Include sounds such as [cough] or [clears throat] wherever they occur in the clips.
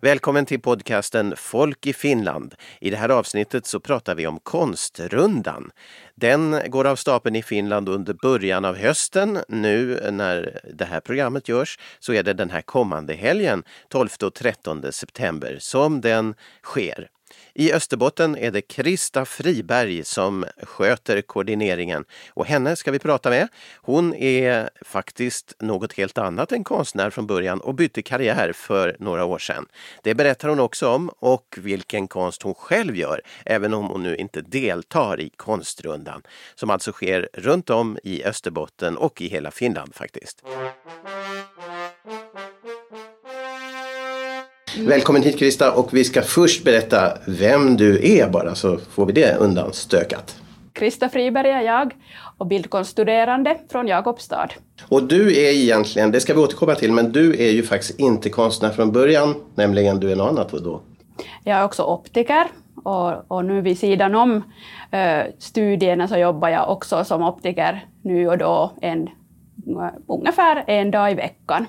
Välkommen till podcasten Folk i Finland. I det här avsnittet så pratar vi om Konstrundan. Den går av stapeln i Finland under början av hösten. Nu när det här programmet görs så är det den här kommande helgen, 12 och 13 september, som den sker. I Österbotten är det Krista Friberg som sköter koordineringen och henne ska vi prata med. Hon är faktiskt något helt annat än konstnär från början och bytte karriär för några år sedan. Det berättar hon också om och vilken konst hon själv gör, även om hon nu inte deltar i konstrundan som alltså sker runt om i Österbotten och i hela Finland faktiskt. Välkommen hit Krista och vi ska först berätta vem du är bara så får vi det undanstökat. Krista Friberg är jag och bildkonststuderande från Jakobstad. Och du är egentligen, det ska vi återkomma till, men du är ju faktiskt inte konstnär från början, nämligen du är något annat då? Jag är också optiker och, och nu vid sidan om uh, studierna så jobbar jag också som optiker nu och då en, uh, ungefär en dag i veckan.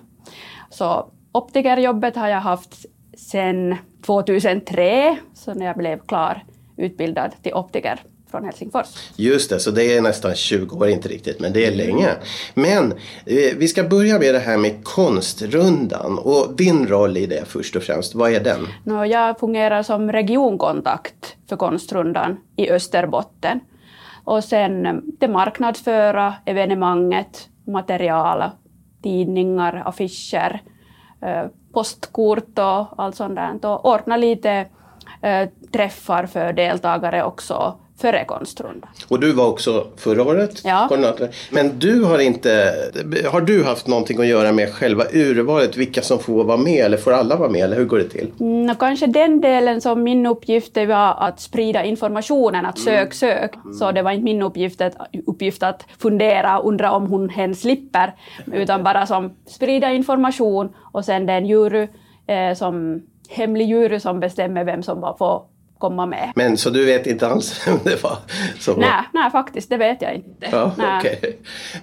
Så optikerjobbet har jag haft sedan 2003, så när jag blev klar utbildad till optiker från Helsingfors. Just det, så det är nästan 20 år, inte riktigt, men det är länge. Men eh, vi ska börja med det här med konstrundan och din roll i det först och främst. Vad är den? No, jag fungerar som regionkontakt för konstrundan i Österbotten. Och sen eh, det marknadsföra evenemanget, material, tidningar, affischer, eh, postkort och allt sånt där. Och ordna lite äh, träffar för deltagare också före konstrundan. Och du var också förra året ja. koordinator. Men du har inte, har du haft någonting att göra med själva urvalet, vilka som får vara med eller får alla vara med eller hur går det till? Mm, kanske den delen som min uppgift var att sprida informationen, att sök, mm. sök. Mm. Så det var inte min uppgift att, uppgift att fundera, undra om hon hen slipper, utan bara som sprida information och sen den jury eh, som hemlig jury som bestämmer vem som får komma med. Men så du vet inte alls [laughs] vem det var? Som nej, nej, faktiskt det vet jag inte. Ja, okay.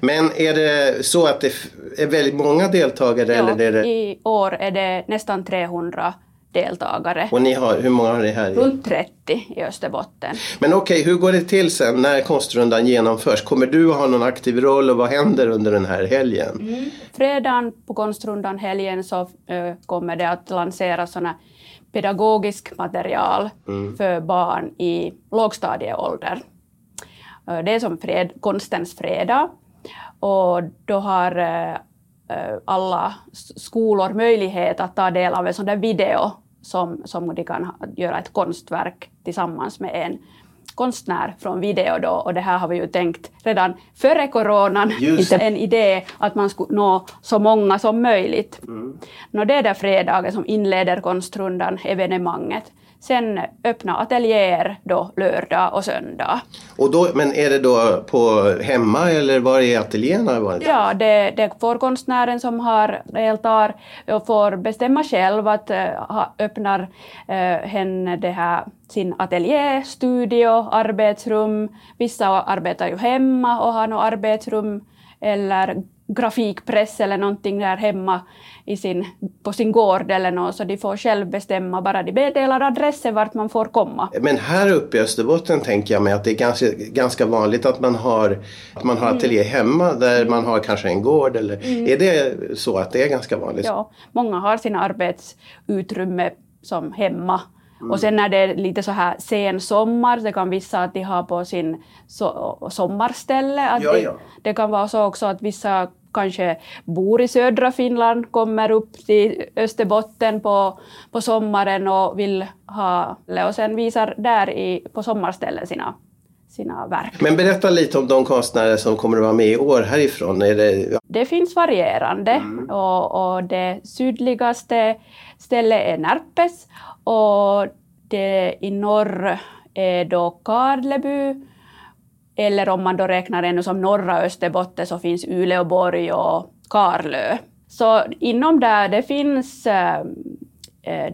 Men är det så att det är väldigt många deltagare? Ja, eller är det... i år är det nästan 300 deltagare. Och ni har, hur många har ni här? Runt 30 i Österbotten. Men okej, okay, hur går det till sen när konstrundan genomförs? Kommer du att ha någon aktiv roll och vad händer under den här helgen? Mm. Fredagen på konstrundan helgen så uh, kommer det att lanseras sådana pedagogisk material mm. för barn i lågstadieålder. Eh, det är som fred, konstens fredag och då har eh, alla skolor möjlighet att ta del av en sån där video som, som de kan göra ett konstverk tillsammans med en konstnär från video då och det här har vi ju tänkt redan före coronan, Just. en idé att man skulle nå så många som möjligt. Mm. Nå, det är där fredagen som inleder konstrundan, evenemanget. Sen öppna ateljéer då lördag och söndag. Och då, men är det då på hemma eller var är ateljéerna? Ja, det, det får konstnären som har deltar och får bestämma själv att uh, ha, öppnar uh, hen det här sin ateljé, studio, arbetsrum. Vissa arbetar ju hemma och har något arbetsrum eller grafikpress eller någonting där hemma i sin, på sin gård eller något, så de får själv bestämma, bara de meddelar adressen vart man får komma. Men här uppe i Österbotten tänker jag mig att det är ganska, ganska vanligt att man har, att man har ateljé mm. hemma där man har kanske en gård eller mm. är det så att det är ganska vanligt? Ja, många har sina arbetsutrymme som hemma Mm. Och sen när det är lite så här sen sommar, det kan vissa att de har på sin so sommarställe. Att ja, ja. Det kan vara så också att vissa kanske bor i södra Finland, kommer upp till Österbotten på, på sommaren och vill ha, och sen visar där i, på sommarställen sina sina verk. Men berätta lite om de konstnärer som kommer att vara med i år härifrån. Är det... det finns varierande mm. och, och det sydligaste stället är Närpes och det i norr är då Karleby, eller om man då räknar ännu som norra Österbotten så finns Uleåborg och Karlö. Så inom där det finns eh, eh,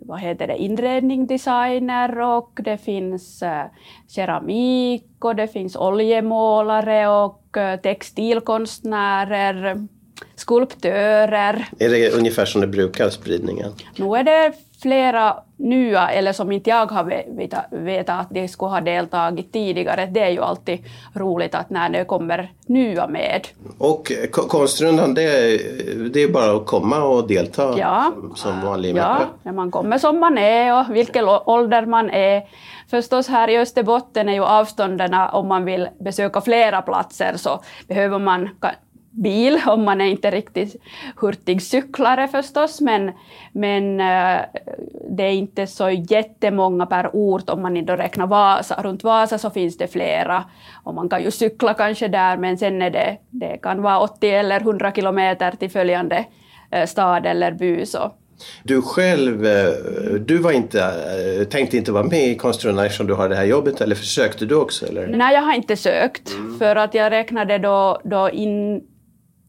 vad heter det, inredning, designer och det finns eh, keramik och det finns oljemålare och eh, textilkonstnärer skulptörer. Är det ungefär som det brukar, spridningen? Nu är det flera nya, eller som inte jag har vetat att de skulle ha deltagit tidigare. Det är ju alltid roligt att när det kommer nya med. Och Konstrundan, det är, det är bara att komma och delta ja. som, som vanlig Ja, när man kommer som man är och vilken ålder man är. Förstås här i Österbotten är ju avstånden, om man vill besöka flera platser så behöver man bil om man är inte riktigt hurtig cyklare förstås, men, men eh, det är inte så jättemånga per ort om man inte räknar Vasa. Runt Vasa så finns det flera och man kan ju cykla kanske där, men sen är det, det kan vara 80 eller 100 kilometer till följande eh, stad eller by. Så. Du själv, eh, du var inte, tänkte inte vara med i Konstrundan eftersom du har det här jobbet eller försökte du också? Eller? Nej, jag har inte sökt mm. för att jag räknade då, då in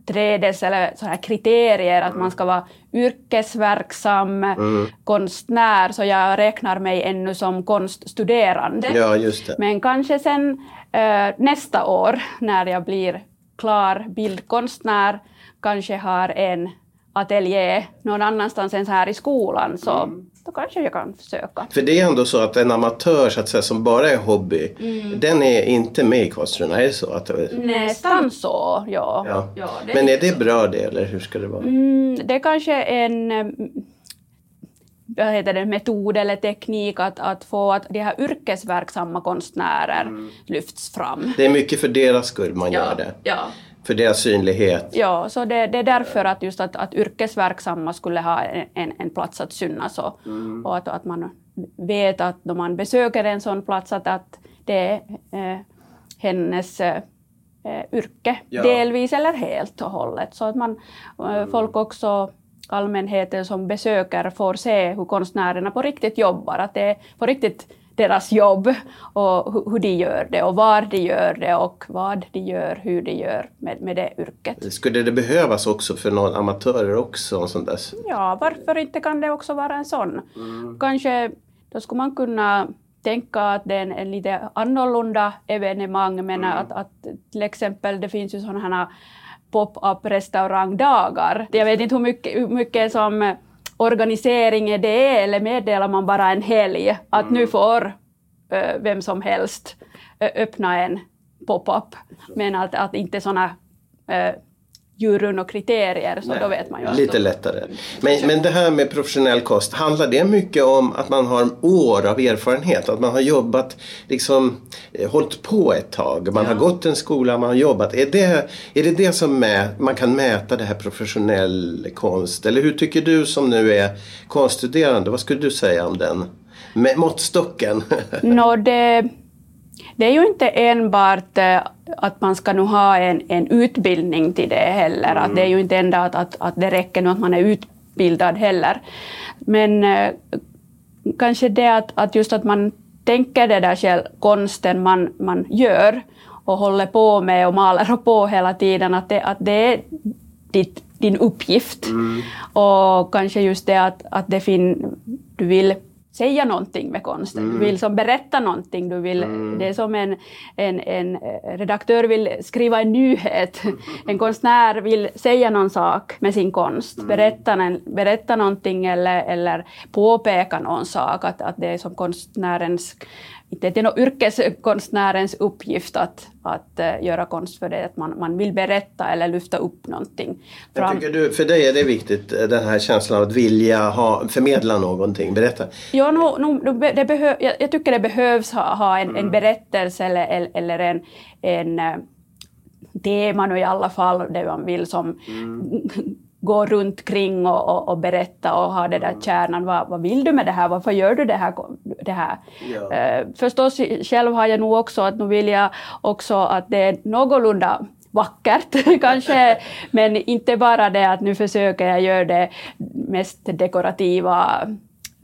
trädes eller så här kriterier att man ska vara yrkesverksam mm. konstnär, så jag räknar mig ännu som konststuderande. Ja, just det. Men kanske sen äh, nästa år när jag blir klar bildkonstnär kanske har en ateljé någon annanstans än här i skolan. Så mm då kanske jag kan försöka. För det är ändå så att en amatör så att säga, som bara är hobby, mm. den är inte med i konstrundan, är det så? Att Nästan så, ja. ja. ja Men är det bra det eller hur ska det vara? Mm, det är kanske en vad heter det, metod eller teknik att, att få att de här yrkesverksamma konstnärer mm. lyfts fram. Det är mycket för deras skull man ja, gör det. Ja. För deras synlighet? Ja, så det, det är därför att just att, att yrkesverksamma skulle ha en, en plats att synas och, mm. och att, att man vet att då man besöker en sån plats att, att det är eh, hennes eh, yrke, ja. delvis eller helt och hållet. Så att man, eh, mm. folk också allmänheten som besöker får se hur konstnärerna på riktigt jobbar, att det är på riktigt deras jobb och hur de gör det och var de gör det och vad de gör, hur de gör med, med det yrket. Skulle det behövas också för några amatörer också? Sånt där? Ja, varför inte kan det också vara en sån? Mm. Kanske då skulle man kunna tänka att det är en, en lite annorlunda evenemang, men mm. att, att till exempel det finns ju sådana här pop-up restaurangdagar. Jag vet inte hur mycket, hur mycket som organisering är det eller meddelar man bara en helg att nu mm. får uh, vem som helst uh, öppna en pop-up. Men att, att inte sådana uh, juryn och kriterier, så Nej, då vet man ju. Lite lättare. Men, men det här med professionell kost, handlar det mycket om att man har år av erfarenhet? Att man har jobbat, liksom eh, hållit på ett tag, man ja. har gått en skola, man har jobbat. Är det är det, det som mä, man kan mäta det här professionell konst? Eller hur tycker du som nu är konststuderande, vad skulle du säga om den? Med måttstocken? [laughs] no, det det är ju inte enbart eh, att man ska nu ha en, en utbildning till det heller. Mm. Att det är ju inte enda att, att, att det räcker nu att man är utbildad heller. Men eh, kanske det att, att just att man tänker det där själv, konsten man, man gör och håller på med och maler på hela tiden, att det, att det är ditt, din uppgift. Mm. Och kanske just det att, att det fin, du vill säga någonting med konsten. Mm. Du vill som berätta någonting. Du vill, mm. Det är som en, en, en redaktör vill skriva en nyhet. [laughs] En konstnär vill säga någon sak med sin konst. Mm. Berätta, berätta någonting eller, eller påpeka någon sak. Att, att det är som konstnärens inte det är nog yrkeskonstnärens uppgift att, att uh, göra konst för det, att man, man vill berätta eller lyfta upp någonting. Jag tycker du, för dig är det viktigt, eh, den här känslan av att vilja ha, förmedla någonting, berätta? Ja, no, no, det behö, jag, jag, tycker det behövs ha, ha en, mm. en berättelse eller, eller en, en uh, tema nu i alla fall, det man vill som mm [laughs] gå runt kring och, och, och, berätta och ha det där mm. kärnan. Vad, vad vill du med det här? Varför gör du det här? Det här? Ja. Uh, förstås, själv har jag nog också att nu vill jag också att det är någorlunda vackert [laughs] kanske, men inte bara det att nu försöker jag göra det mest dekorativa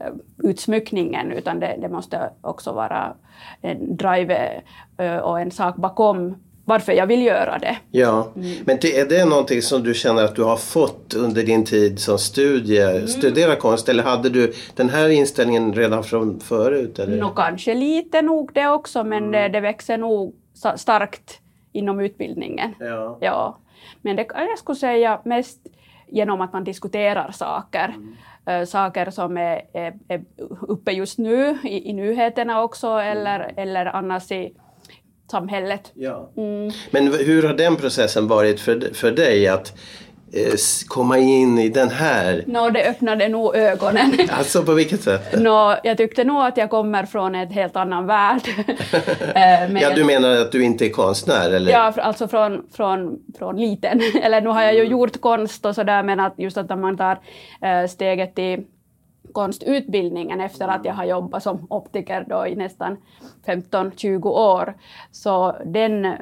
eh, utsmyckningen, utan det, det måste också vara en drive eh, och en sak bakom varför jag vill göra det. Ja, mm. men är det någonting som du känner att du har fått under din tid som studie, mm. studera konst eller hade du den här inställningen redan från förut? Eller? No, kanske lite nog det också men mm. det, det växer nog starkt inom utbildningen. Ja. ja. Men det, jag skulle säga mest genom att man diskuterar saker. Mm. saker som är, är, är, uppe just nu i, i nyheterna också eller, mm. eller annars i samhället. Ja. Mm. Men hur har den processen varit för, för dig? att Eh, komma in i den här? No, det öppnade nog ögonen. [laughs] Alltså på vilket sätt? No, jag tyckte nog att jag kommer från en helt annan värld. [laughs] Eh, ja, du menar att du inte är konstnär? Eller? Ja, alltså från, från, från liten. [laughs] eller nu har jag ju mm. gjort konst och sådär men att just att man tar äh, steget till konstutbildningen efter att jag har jobbat som optiker då i nästan 15-20 år. Så den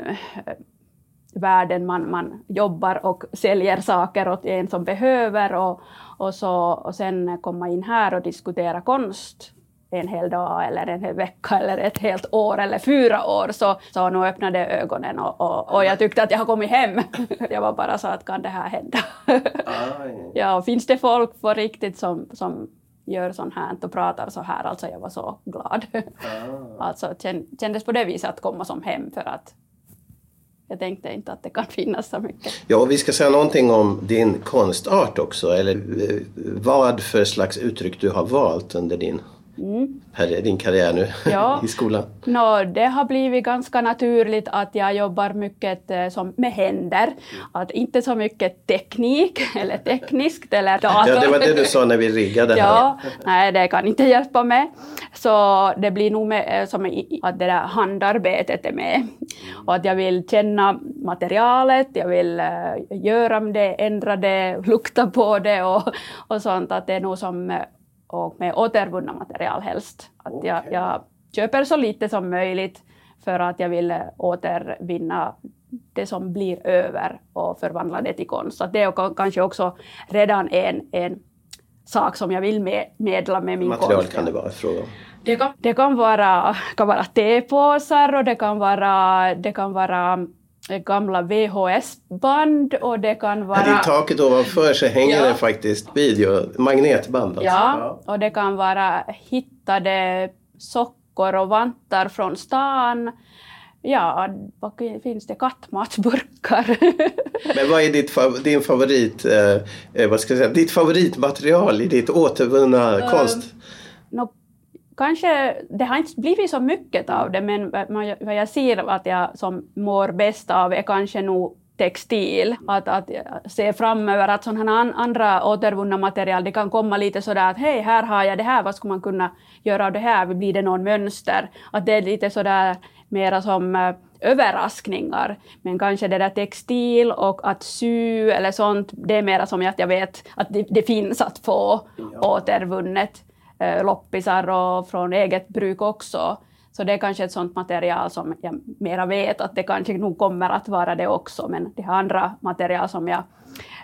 världen man, man jobbar och säljer saker åt en som behöver och, och, så, och sen komma in här och diskutera konst en hel dag eller en hel vecka eller ett helt år eller fyra år så, så nu öppnade ögonen och, och, och jag tyckte att jag har kommit hem. [laughs] Jag var bara så att kan det här hända? [laughs] ja, finns det folk på riktigt som, som gör sånt här och pratar så här, alltså jag var så glad. [laughs] Alltså kändes på det viset att komma som hem för att jag tänkte inte att det kan finnas så mycket. Ja, vi ska säga någonting om din konstart också, eller eh, vad för slags uttryck du har valt under din mm. din karriär nu ja. [laughs] i skolan? No, det har blivit ganska naturligt att jag jobbar mycket eh, som med händer. Att inte så mycket teknik [laughs] eller tekniskt eller dator. Ja, det var det du sa när vi riggade här. Ja, nej, det kan inte hjälpa med. Så det blir nog med, eh, som att det där handarbetet är med. Och att jag vill känna materialet, jag vill uh, göra det, ändra det, lukta på det och, och sånt. Att det är nog som och med återvunna material helst. Att okay. jag, jag köper så lite som möjligt för att jag vill återvinna det som blir över och förvandla det till konst. Så det är kanske också redan en, en sak som jag vill med, medla med min Material konst. kan det vara fråga om? Det kan, det kan vara, kan vara tepåsar och det kan vara, det kan vara gamla VHS-band och det kan vara... I taket ovanför så hänger ja. det faktiskt video, magnetband. Alltså. Ja, och det kan vara hittade sockor och vantar från stan. Ja, vad finns det? Kattmatsburkar. [laughs] Men vad är ditt, din favorit, eh, eh, vad ska jag säga, ditt favoritmaterial i ditt återvunna uh, konst? No, kanske, det har inte blivit så mycket av det, men vad jag ser att jag som mår bäst av är kanske nog textil. Att, att se framöver att sådana andra återvunna material, det kan komma lite sådär att hej, här har jag det här, vad skulle man kunna göra av det här, blir det någon mönster? Att det är lite sådär mera som äh, överraskningar. Men kanske det där textil och att sy eller sånt, det är mera som att jag vet att det, det finns att få ja. återvunnet. Eh, loppisar och från eget bruk också. Så det är kanske ett sådant material som jag mera vet att det kanske nog kommer att vara det också, men det andra material som jag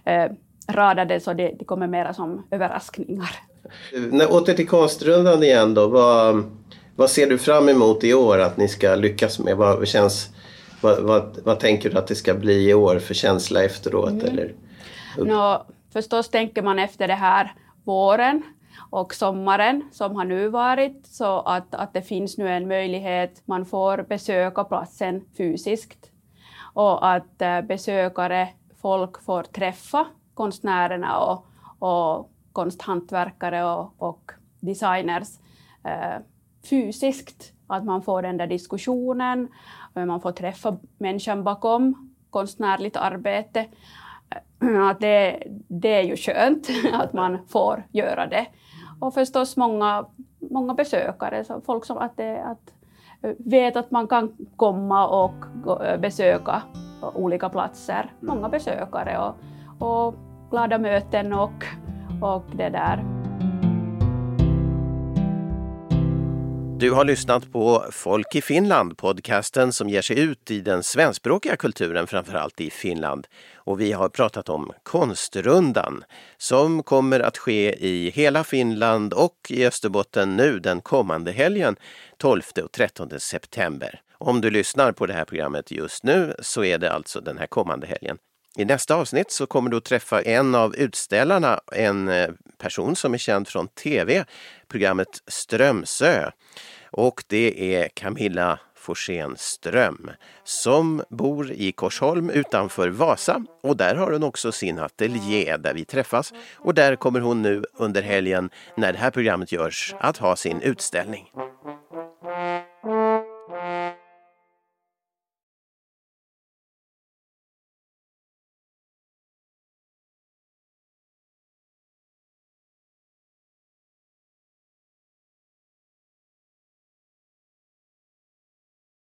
eh, radade så det, det kommer mera som överraskningar. Åter till konstrundan igen då. Vad, vad ser du fram emot i år att ni ska lyckas med? Vad, känns, vad, vad, vad tänker du att det ska bli i år för känsla efteråt? Mm. Eller? No, förstås tänker man efter det här våren och sommaren som har nu varit så att, att det finns nu en möjlighet, man får besöka platsen fysiskt och att eh, besökare, folk får träffa konstnärerna och, och konsthantverkare och, och designers eh, fysiskt. Att man får den där diskussionen, eh, man får träffa människan bakom konstnärligt arbete. [clears throat] Att det, det är ju skönt [laughs] att man får göra det. Och förstås många, många besökare, så folk som att, det, att eh, vet att man kan komma och eh, besöka olika platser. Många besökare och, och glada möten och, och det där. Du har lyssnat på Folk i Finland, podcasten som ger sig ut i den svenskspråkiga kulturen, framförallt i Finland. Och vi har pratat om Konstrundan som kommer att ske i hela Finland och i Österbotten nu den kommande helgen 12 och 13 september. Om du lyssnar på det här programmet just nu så är det alltså den här kommande helgen. I nästa avsnitt så kommer du att träffa en av utställarna, en eh, person som är känd från tv, programmet Strömsö. Och det är Camilla Forsén Ström som bor i Korsholm utanför Vasa och där har hon också sin ateljé där vi träffas och där kommer hon nu under helgen när det här programmet görs att ha sin utställning.